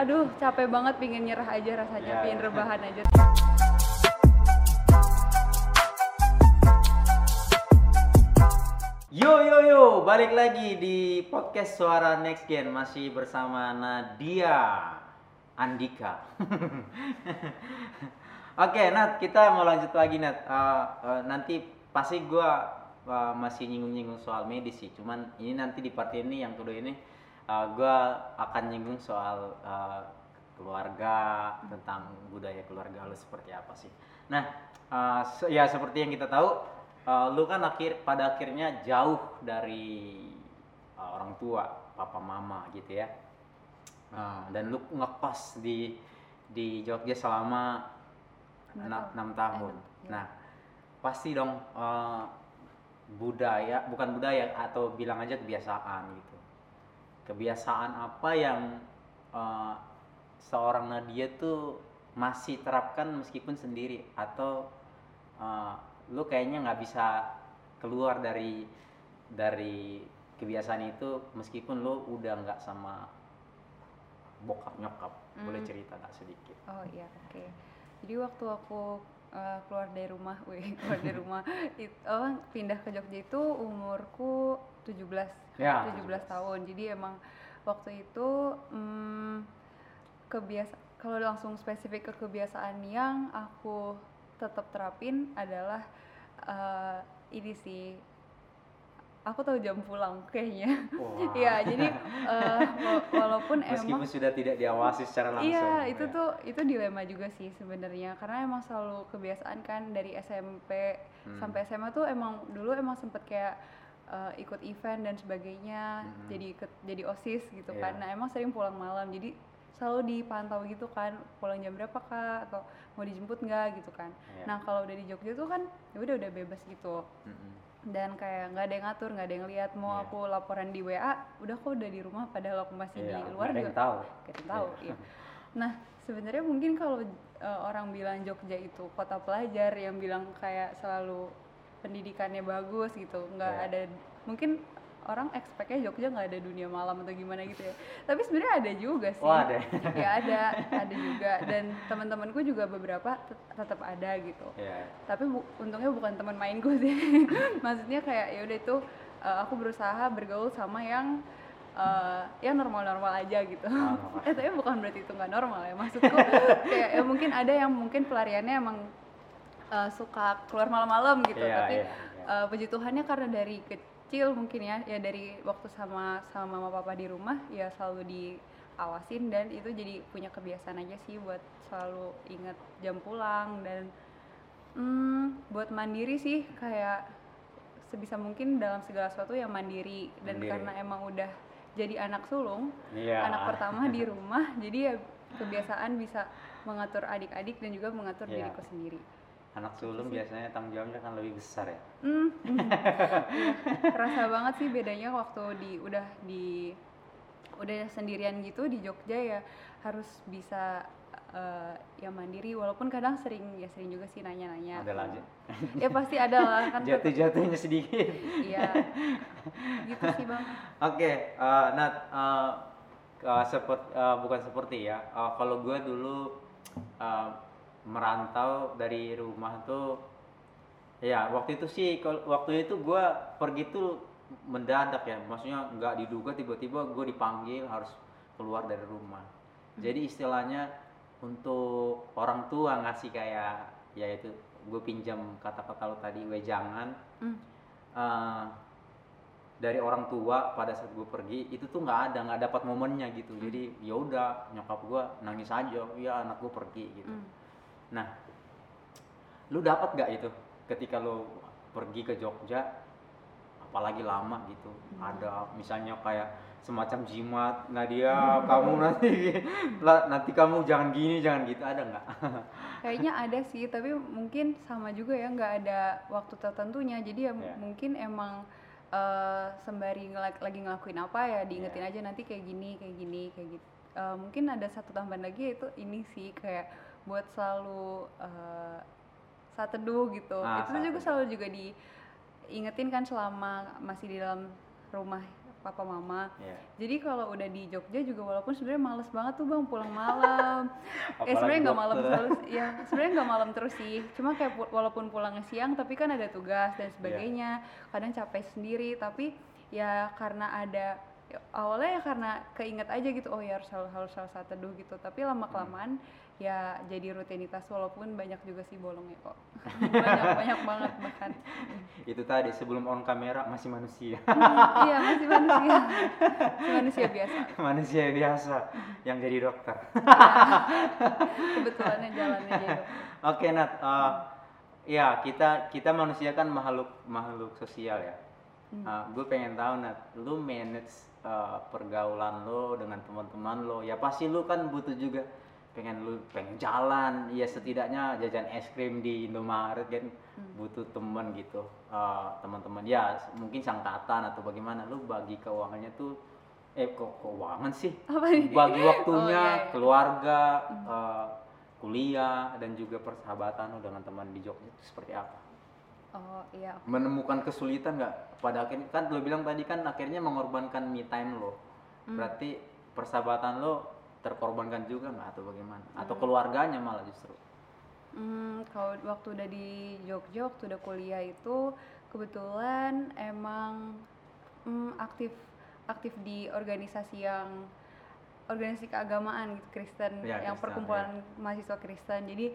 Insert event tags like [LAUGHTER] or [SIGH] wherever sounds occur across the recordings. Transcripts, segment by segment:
aduh capek banget pingin nyerah aja rasanya Ya, pingin ya. rebahan aja Yo yo yo, balik lagi di podcast Suara Next Gen masih bersama Nadia Andika. [LAUGHS] Oke, Nat, kita mau lanjut lagi Nat. Eh, eh, nanti pasti gua eh, masih nyinggung-nyinggung soal medis sih. Cuman ini nanti di part ini yang kedua ini eh, gua akan nyinggung soal eh, keluarga tentang budaya keluarga lo seperti apa sih. Nah, eh, se- ya seperti yang kita tahu Uh, lu kan akhir pada akhirnya jauh dari uh, orang tua papa mama gitu ya Uh, dan lu ngekos di di Jogja selama Enam tahun. Eh, ya. nah pasti dong uh, budaya bukan budaya atau bilang aja kebiasaan gitu kebiasaan apa yang uh, seorang Nadia tuh masih terapkan meskipun sendiri? Atau uh, lu kayaknya nggak bisa keluar dari dari kebiasaan itu meskipun lu udah nggak sama bokap nyokap? Boleh Hmm. cerita nggak sedikit? Oh iya oke. Jadi waktu aku eh, keluar dari rumah [LAUGHS] wih keluar dari rumah itu oh, pindah ke Jogja itu umurku 17 Ya, 17 17. tahun jadi emang waktu itu hmm, kebiasa kalau langsung spesifik ke kebiasaan yang aku tetap terapin adalah eh, ini sih aku tahu jam pulang kayaknya Wah. Iya, jadi wa- walaupun [LAUGHS] meskipun emang sudah tidak diawasi secara langsung Iya, itu ya. tuh itu dilema juga sih sebenarnya karena emang selalu kebiasaan kan dari SMP Hmm. sampai SMA tuh emang dulu emang sempet kayak eh, ikut event dan sebagainya, Hmm. jadi ikut jadi OSIS gitu Iya. kan. Nah, emang sering pulang malam. Jadi selalu dipantau gitu kan, pulang jam berapa Kak atau mau dijemput nggak gitu kan. Iya. Nah, kalau udah di Jogja tuh kan ya udah udah bebas gitu Mm-mm. dan kayak nggak ada yang ngatur nggak ada yang lihat mau Iya. aku laporan di WA udah kok udah di rumah padahal aku masih Iya, di luar nggak ada juga yang tahu Gak ada yang tahu iya. nah sebenarnya mungkin kalau eh, orang bilang Jogja itu kota pelajar yang bilang kayak selalu pendidikannya bagus gitu nggak Iya. ada mungkin orang expectnya Jogja nggak ada dunia malam atau gimana gitu ya tapi sebenarnya ada juga sih Oh, ada. ya ada ada juga dan teman-temanku juga beberapa tet- tetap ada gitu Iya. tapi bu- untungnya bukan teman mainku sih [LAUGHS] maksudnya kayak ya udah itu uh, aku berusaha bergaul sama yang uh, yang normal-normal aja gitu Ah, normal. [LAUGHS] eh tapi bukan berarti itu nggak normal ya maksudku [LAUGHS] kayak ya mungkin ada yang mungkin pelariannya emang uh, suka keluar malam-malam gitu Iya, tapi iya, iya. uh, puji Tuhannya karena dari kecil mungkin ya ya dari waktu sama sama mama papa di rumah ya selalu diawasin dan itu jadi punya kebiasaan aja sih buat selalu ingat jam pulang dan hmm, buat mandiri sih kayak sebisa mungkin dalam segala sesuatu yang mandiri dan Mandiri. karena emang udah jadi anak sulung Iya. anak pertama di [LAUGHS] rumah jadi ya kebiasaan bisa mengatur adik-adik dan juga mengatur Iya. diriku sendiri anak sulung biasanya tanggung jawabnya kan lebih besar ya? Hmm, hmm. [LAUGHS] Kerasa banget sih bedanya waktu di udah di udah sendirian gitu di Jogja ya harus bisa eh, ya mandiri. Walaupun kadang sering ya sering juga sih nanya-nanya. Ada aja ya pasti ada lah [LAUGHS] kan jatuh-jatuhnya sedikit. Iya. Gitu sih bang. [LAUGHS] Oke, eh, Nat, eh, eh, sepet- eh, bukan seperti ya. eh, kalau gue dulu eh, merantau dari rumah tuh, ya waktu itu sih, waktu itu gue pergi tuh mendadak ya. Maksudnya nggak diduga tiba-tiba gue dipanggil harus keluar dari rumah. Jadi istilahnya untuk orang tua ngasih kayak, ya itu gue pinjam kata-kata lo tadi wejangan. Hmm. eh, dari orang tua pada saat gue pergi itu tuh nggak ada nggak dapat momennya gitu jadi ya udah nyokap gue nangis aja ya anak gue pergi gitu Hmm. Nah lu dapat gak itu? Ketika lu pergi ke Jogja apalagi lama gitu. Ada misalnya kayak semacam jimat Nadia kamu nanti nanti kamu jangan gini jangan gitu. Ada nggak? [LAUGHS] Kayaknya ada sih tapi mungkin sama juga ya nggak ada waktu tertentunya. Jadi ya Iya. mungkin emang eh, sembari ngelak- lagi ngelakuin apa ya diingetin Iya. aja nanti kayak gini kayak gini kayak gitu Eh, mungkin ada satu tambahan lagi yaitu ini sih kayak buat selalu eh, saat teduh gitu Ah, itu juga teduh. selalu juga diingetin kan selama masih di dalam rumah papa mama Iya. jadi kalau udah di Jogja juga walaupun sebenarnya males banget tuh bang pulang malam [LAUGHS] eh sebenarnya nggak malam terus ya sebenarnya nggak malam terus sih cuma kayak pu- walaupun pulangnya siang tapi kan ada tugas Iya. dan sebagainya kadang capek sendiri tapi ya karena ada ya, awalnya ya karena keinget aja gitu oh ya harus harus harus saat teduh gitu tapi lama kelamaan ya jadi rutinitas walaupun banyak juga sih bolongnya kok [LAUGHS] banyak banyak banget bahkan Itu tadi sebelum on kamera masih manusia. Hmm, iya masih manusia masih manusia biasa manusia biasa yang jadi dokter. kebetulannya jalannya jadi dokter. Oke Nat, eh, ya kita kita manusia kan makhluk makhluk sosial ya. gue pengen tahu Nat, lu manage eh, pergaulan lo dengan teman-teman lo, ya pasti lu kan butuh juga pengen lu pengen jalan, ya setidaknya jajan es krim di Indomaret kan butuh teman gitu, Eh, teman-teman. Ya mungkin sangkatan atau bagaimana, lu bagi keuangannya tuh eh kok keuangan sih? Bagi [LAUGHS] waktunya Oh, iya, iya. keluarga eh, kuliah dan juga persahabatan lo dengan teman di Jogja itu seperti apa oh iya menemukan kesulitan nggak pada akhirnya kan lo bilang tadi kan akhirnya mengorbankan me time lo Hmm. berarti persahabatan lo terkorbankan juga nggak atau bagaimana atau Hmm. keluarganya malah justru Hmm, kalau waktu udah di Jogja, waktu udah kuliah itu kebetulan emang hmm, aktif aktif di organisasi yang organisasi keagamaan gitu Kristen, Iya, yang Kristen, perkumpulan mahasiswa Kristen. Jadi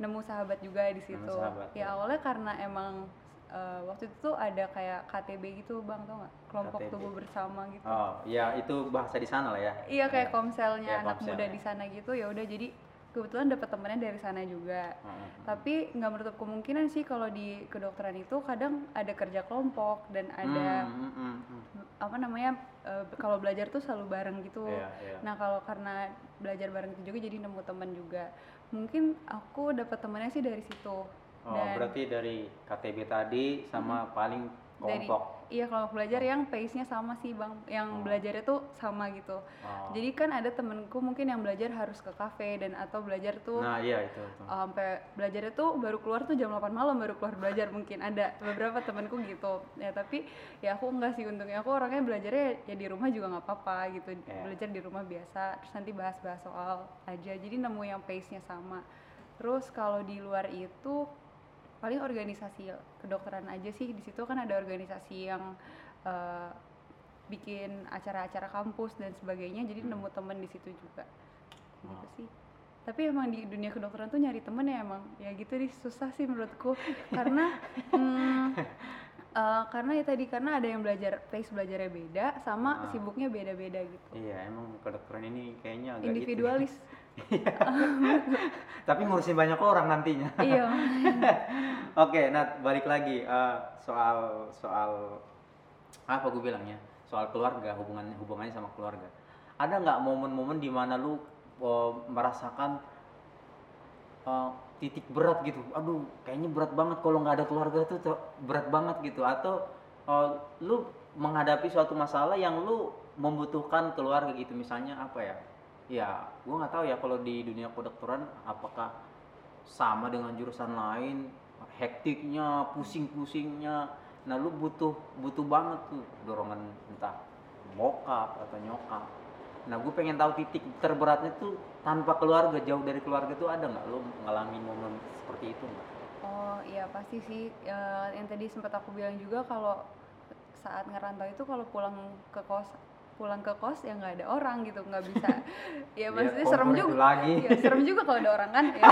nemu sahabat juga di situ. sahabat, ya ya. awalnya karena emang eh, waktu itu tuh ada kayak KTB gitu bang, tau nggak? Kelompok KTB. tubuh bersama gitu. oh ya itu bahasa di sana lah ya Iya kayak Ya. komselnya Kayak anak komsel, muda ya. di sana gitu ya udah jadi kebetulan dapet temennya dari sana juga. Heeh. Tapi nggak menutup kemungkinan sih kalau di kedokteran itu kadang ada kerja kelompok dan ada Hmm, hmm, hmm, hmm. apa namanya eh, kalau belajar tuh selalu bareng gitu. Iya, iya. Nah kalau karena belajar bareng itu juga jadi nemu teman juga. Mungkin aku dapat temennya sih dari situ. oh dan berarti dari KTB tadi sama paling dari kelompok iya kelompok belajar yang pace-nya sama sih bang, yang Oh. belajarnya tuh sama gitu. Oh. Jadi kan ada temenku mungkin yang belajar harus ke kafe dan atau belajar tuh nah iya itu, uh, sampai belajarnya tuh baru keluar tuh jam 8 malam baru keluar belajar mungkin ada beberapa temanku gitu ya tapi ya aku enggak sih untungnya aku orangnya belajarnya ya di rumah juga nggak apa-apa gitu Iya. belajar di rumah biasa terus nanti bahas-bahas soal aja jadi nemu yang pace-nya sama terus kalau di luar itu paling organisasi kedokteran aja sih. Di situ kan ada organisasi yang uh, bikin acara-acara kampus dan sebagainya. Jadi Hmm. nemu temen di situ juga. Gitu sih. Tapi emang di dunia kedokteran tuh nyari temen ya emang. Ya gitu deh susah sih menurutku. [LAUGHS] Karena hmm, eh, karena ya tadi karena ada yang belajar pace belajarnya beda sama Ah. sibuknya beda-beda gitu. Iya, emang kedokteran ini kayaknya agak gitu. individualis [LAUGHS] [LAUGHS] Tapi ngurusin banyak orang nantinya. iya [LAUGHS] Oke, Nat, balik lagi eh, soal soal apa gue bilangnya? Soal keluarga, hubungannya hubungannya sama keluarga. Ada nggak momen-momen di mana lu eh, merasakan eh, titik berat gitu? Aduh, kayaknya berat banget kalau nggak ada keluarga tuh berat banget gitu. Atau eh, lu menghadapi suatu masalah yang lu membutuhkan keluarga gitu, misalnya apa ya? Ya, gue nggak tahu ya kalau di dunia kedokteran apakah sama dengan jurusan lain hektiknya pusing-pusingnya. Nah lu butuh butuh banget tuh dorongan entah bokap atau nyokap. Nah gue pengen tahu titik terberatnya tuh tanpa keluarga jauh dari keluarga tuh ada nggak? Lu ngalamin momen seperti itu nggak? Oh iya pasti sih. Eh, yang tadi sempat aku bilang juga kalau saat ngerantau itu kalau pulang ke kos pulang ke kos ya nggak ada orang gitu nggak bisa [LAUGHS] ya maksudnya kompor serem juga lagi. ya serem juga kalau ada orang kan [LAUGHS] ya.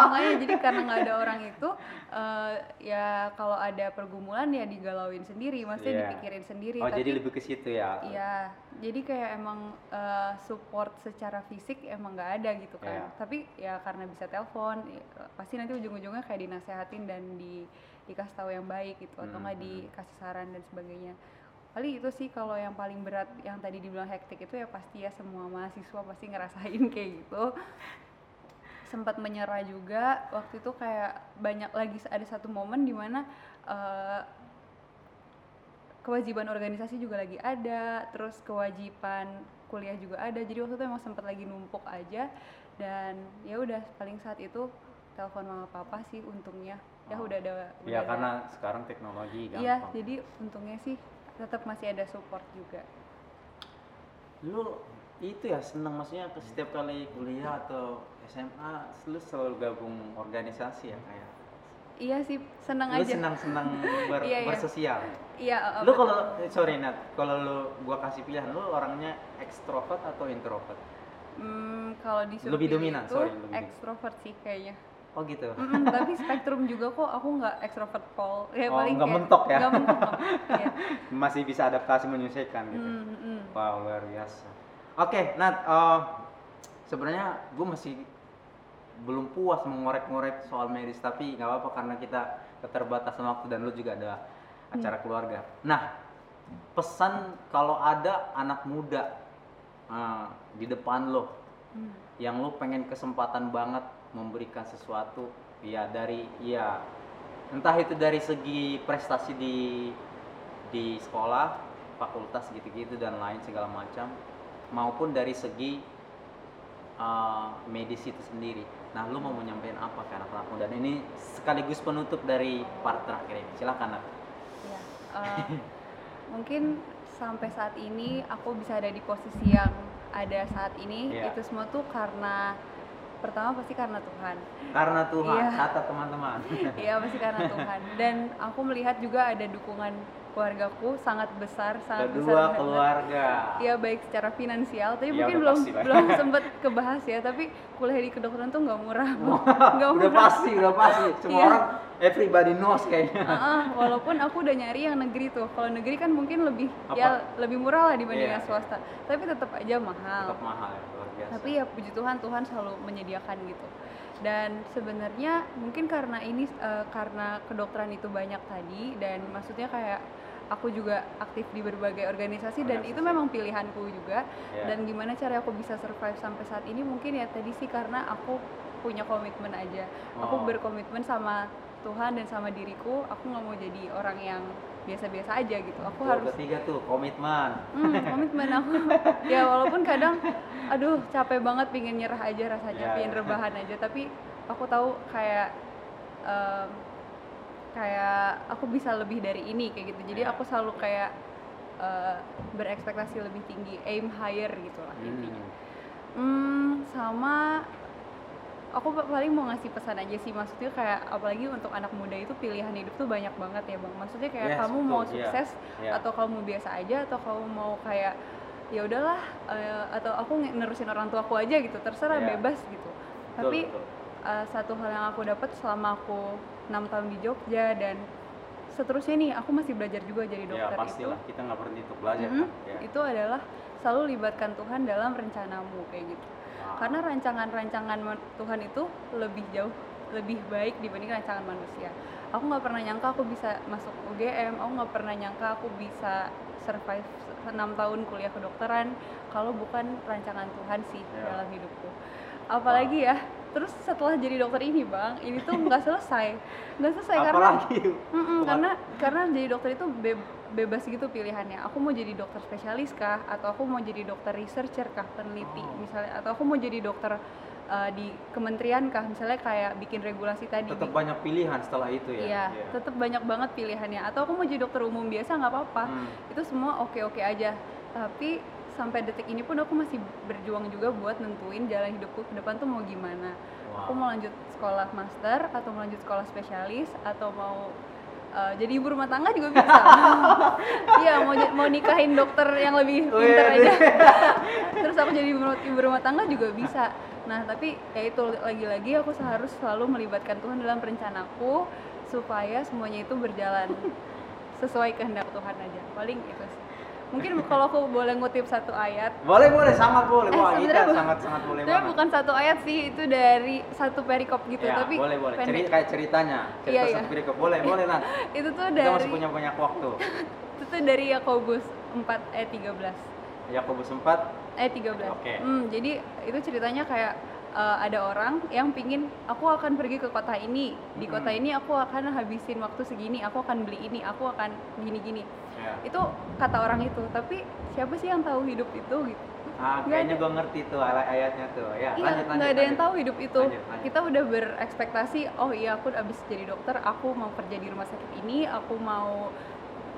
makanya jadi karena nggak ada orang itu eh, ya kalau ada pergumulan ya digalauin sendiri maksudnya Iya. dipikirin sendiri oh tapi jadi lebih ke situ ya Iya, jadi kayak emang eh, support secara fisik emang nggak ada gitu kan. Iya. Tapi ya karena bisa telepon, ya, pasti nanti ujung-ujungnya kayak dinasehatin dan di dikasih tahu yang baik gitu atau Hmm, nggak hmm. dikasih saran dan sebagainya. Paling itu sih kalau yang paling berat yang tadi dibilang hektik itu ya pasti ya semua mahasiswa pasti ngerasain [LAUGHS] kayak gitu. Sempat menyerah juga waktu itu kayak banyak lagi ada satu momen di mana eh, kewajiban organisasi juga lagi ada, terus kewajiban kuliah juga ada. Jadi waktu itu emang sempat lagi numpuk aja dan ya udah paling saat itu telepon mama papa sih untungnya. Ya Oh. udah ada ya udah ada- karena sekarang teknologi gampang Iya, jadi untungnya sih tetap masih ada support juga. lu itu ya senang maksudnya ke setiap kali kuliah atau SMA lu selalu gabung organisasi ya kayak? Iya sih seneng lu aja. senang-senang [LAUGHS] ber, Iya, iya. bersosial? Iya uh, lu kalau sorry Nat kalau lu gua kasih pilihan lu orangnya ekstrovert atau introvert? Hmm, kalau disuruh Lebih dominan, itu sorry, lebih ekstrovert sih kayaknya oh gitu Mm-mm, tapi spektrum juga kok aku nggak ekstrovert pol ya Oh, paling nggak mentok ya? nggak mentok iya. [LAUGHS] masih bisa adaptasi menyesuaikan gitu Mm, mm. Wow, luar biasa. Oke, Nat, eh, sebenarnya gue masih belum puas mengorek-ngorek soal medis, tapi nggak apa-apa karena kita keterbatasan waktu dan lu juga ada acara keluarga. Nah, pesan kalau ada anak muda eh, di depan lo Hmm. yang lu pengen kesempatan banget memberikan sesuatu, ya dari ya entah itu dari segi prestasi di di sekolah, fakultas gitu-gitu dan lain segala macam, maupun dari segi uh, medis itu sendiri. Nah, lu mau menyampaikan apa ke anak-anak muda? Dan ini sekaligus penutup dari part terakhir ini. Silakan, Nat. Iya, eh, [LAUGHS] mungkin sampai saat ini aku bisa ada di posisi yang ada saat ini Iya. itu semua tuh karena pertama pasti karena Tuhan Karena Tuhan, Iya. kata teman-teman. [LAUGHS] Iya pasti karena Tuhan dan aku melihat juga ada dukungan keluargaku sangat besar sangat besar Kedua banget. keluarga. Iya baik secara finansial, tapi Ya, mungkin udah belum belum [LAUGHS] sempet kebahas ya. Tapi kuliah di kedokteran tuh nggak murah, [LAUGHS] nggak udah murah. pasti, udah pasti. Semua Iya. orang everybody knows kayaknya. Heeh, walaupun aku udah nyari yang negeri tuh. Kalau negeri kan mungkin lebih ya lebih murah lah dibanding yang swasta. Tapi tetap aja mahal. Tetap mahal ya, biasa. Tapi ya puji Tuhan, Tuhan selalu menyediakan gitu. Dan sebenarnya mungkin karena ini eh, karena kedokteran itu banyak tadi dan maksudnya kayak aku juga aktif di berbagai organisasi dan itu memang pilihanku juga. Iya. Dan gimana cara aku bisa survive sampai saat ini mungkin ya tadi sih karena aku punya komitmen aja. Aku Oh. berkomitmen sama Tuhan dan sama diriku. Aku nggak mau jadi orang yang biasa-biasa aja gitu. Aku Tuh, harus ketiga tuh komitmen. Hmm, komitmen aku. [LAUGHS] ya walaupun kadang aduh capek banget pingin nyerah aja rasanya, Ya, pingin rebahan aja, tapi aku tahu kayak em, kayak aku bisa lebih dari ini kayak gitu. Jadi Ya. aku selalu kayak eh, berekspektasi lebih tinggi, aim higher gitu lah intinya. Hmm. Hmm, sama aku pa- paling mau ngasih pesan aja sih maksudnya kayak apalagi untuk anak muda itu pilihan hidup tuh banyak banget ya bang maksudnya kayak Yes, kamu betul, mau iya. sukses Iya. atau kamu biasa aja atau kamu mau kayak ya udahlah eh, atau aku nerusin orang tuaku aja gitu terserah Iya. bebas gitu Betul, tapi betul. eh, satu hal yang aku dapat selama aku enam tahun di Jogja dan seterusnya nih aku masih belajar juga jadi ya dokter itu pastilah kita nggak berhenti untuk belajar Mhm. kan. Ya. itu adalah selalu libatkan Tuhan dalam rencanamu kayak gitu. Karena rancangan-rancangan Tuhan itu lebih jauh lebih baik dibanding rancangan manusia. Aku nggak pernah nyangka aku bisa masuk UGM aku nggak pernah nyangka aku bisa survive enam tahun kuliah kedokteran kalau bukan rancangan Tuhan sih Ya. dalam hidupku. Apalagi ya terus setelah jadi dokter ini bang ini tuh nggak [LAUGHS] selesai. Nggak selesai karena karena karena jadi dokter itu be- bebas gitu pilihannya. Aku mau jadi dokter spesialis kah atau aku mau jadi dokter researcher kah, peneliti Oh. misalnya atau aku mau jadi dokter uh, di kementerian kah misalnya kayak bikin regulasi tadi. tetap banyak pilihan setelah itu ya Iya, tetap banyak banget pilihannya. Atau aku mau jadi dokter umum biasa nggak apa-apa. Hmm. Itu semua oke-oke aja. Tapi sampai detik ini pun aku masih berjuang juga buat nentuin jalan hidupku ke depan tuh mau gimana. Aku Wow. mau lanjut sekolah master atau mau lanjut sekolah spesialis atau mau uh, jadi ibu rumah tangga juga bisa. [LAUGHS] Iya, mau mau nikahin dokter yang lebih pinter Wih, aja. [LAUGHS] Terus aku jadi ibu ibu rumah tangga juga bisa. Nah, tapi ya itu lagi-lagi aku harus selalu melibatkan Tuhan dalam rencanaku supaya semuanya itu berjalan sesuai kehendak Tuhan aja. Paling itu sih. Mungkin kalau aku boleh ngutip satu ayat, boleh boleh sangat boleh Eh, wah kita bu- sangat sangat boleh banget bukan satu ayat sih, itu dari satu perikop gitu, ya, tapi boleh boleh pendek. Ceri- kayak ceritanya cerita Iya, iya. satu berikut boleh boleh lah [LAUGHS] Itu tuh kita dari masih punya banyak waktu [LAUGHS] itu tuh dari Yakobus 4 ayat 13. Yakobus 4 Eh 13. Oke. Hmm, jadi itu ceritanya kayak eh, ada orang yang pingin aku akan pergi ke kota ini. Di kota Hmm. ini aku akan habisin waktu segini, aku akan beli ini, aku akan gini-gini. ya. Itu kata orang itu, tapi siapa sih yang tahu hidup itu gitu? ah, kayaknya ada. gua ngerti tuh ay- ayatnya tuh ya Iya, lanjut nggak lanjut ada yang lanjut. tahu hidup itu. Lanjut, lanjut. Kita udah berekspektasi, oh iya aku abis jadi dokter, aku mau kerja di rumah sakit ini, aku mau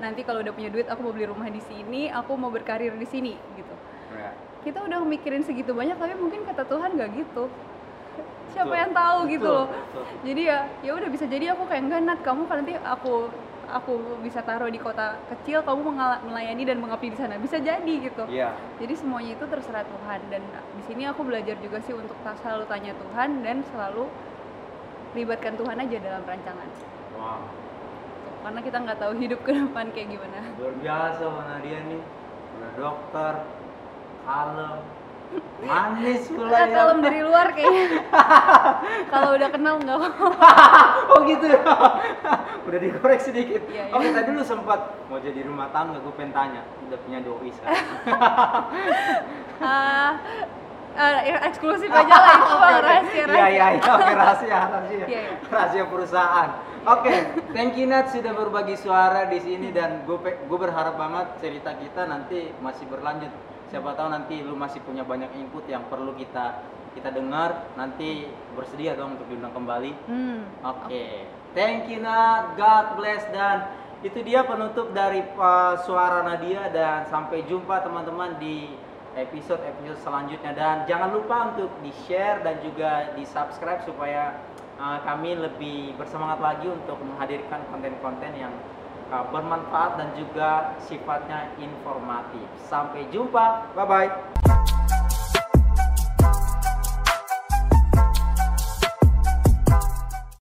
nanti kalau udah punya duit aku mau beli rumah di sini, aku mau berkarir di sini gitu. Kita udah mikirin segitu banyak tapi mungkin kata Tuhan nggak gitu. [LAUGHS] Siapa Betul, yang tahu gitu betul, loh. Betul. jadi ya ya udah bisa jadi aku kayak enggak nat kamu kan nanti aku aku bisa taruh di kota kecil kamu melayani dan mengabdi di sana. Bisa jadi gitu. Iya. jadi semuanya itu terserah Tuhan. Dan di sini aku belajar juga sih untuk selalu tanya Tuhan dan selalu libatkan Tuhan aja dalam rancangan Wow. karena kita nggak tahu hidup ke depan kayak gimana. Luar biasa mana dia nih. Udah dokter, kalem, [LAUGHS] manis pula ya. kalem dari luar kayaknya [LAUGHS] kalau udah kenal nggak [LAUGHS] oh gitu ya. Udah dikorek sedikit. Iya, iya. Oke, tadi lu sempat mau jadi rumah tangga, gue pengen tanya. Udah punya doi sekarang. Ah, ya, eksklusif aja lah itu rahasia Iya iya iya, oke rahasia rahasia. Iya, iya. Rahasia perusahaan. Oke, thank you Nat sudah berbagi suara di sini dan gue gue berharap banget cerita kita nanti masih berlanjut. Siapa tahu nanti lu masih punya banyak input yang perlu kita kita dengar. Nanti bersedia dong untuk diundang kembali. hmm. Oke, thank you Nat, God bless dan itu dia penutup dari uh, suara Nadia dan sampai jumpa teman-teman di episode episode selanjutnya dan jangan lupa untuk di share dan juga di subscribe supaya uh, kami lebih bersemangat lagi untuk menghadirkan konten-konten yang bermanfaat dan juga sifatnya informatif. Sampai jumpa, bye bye.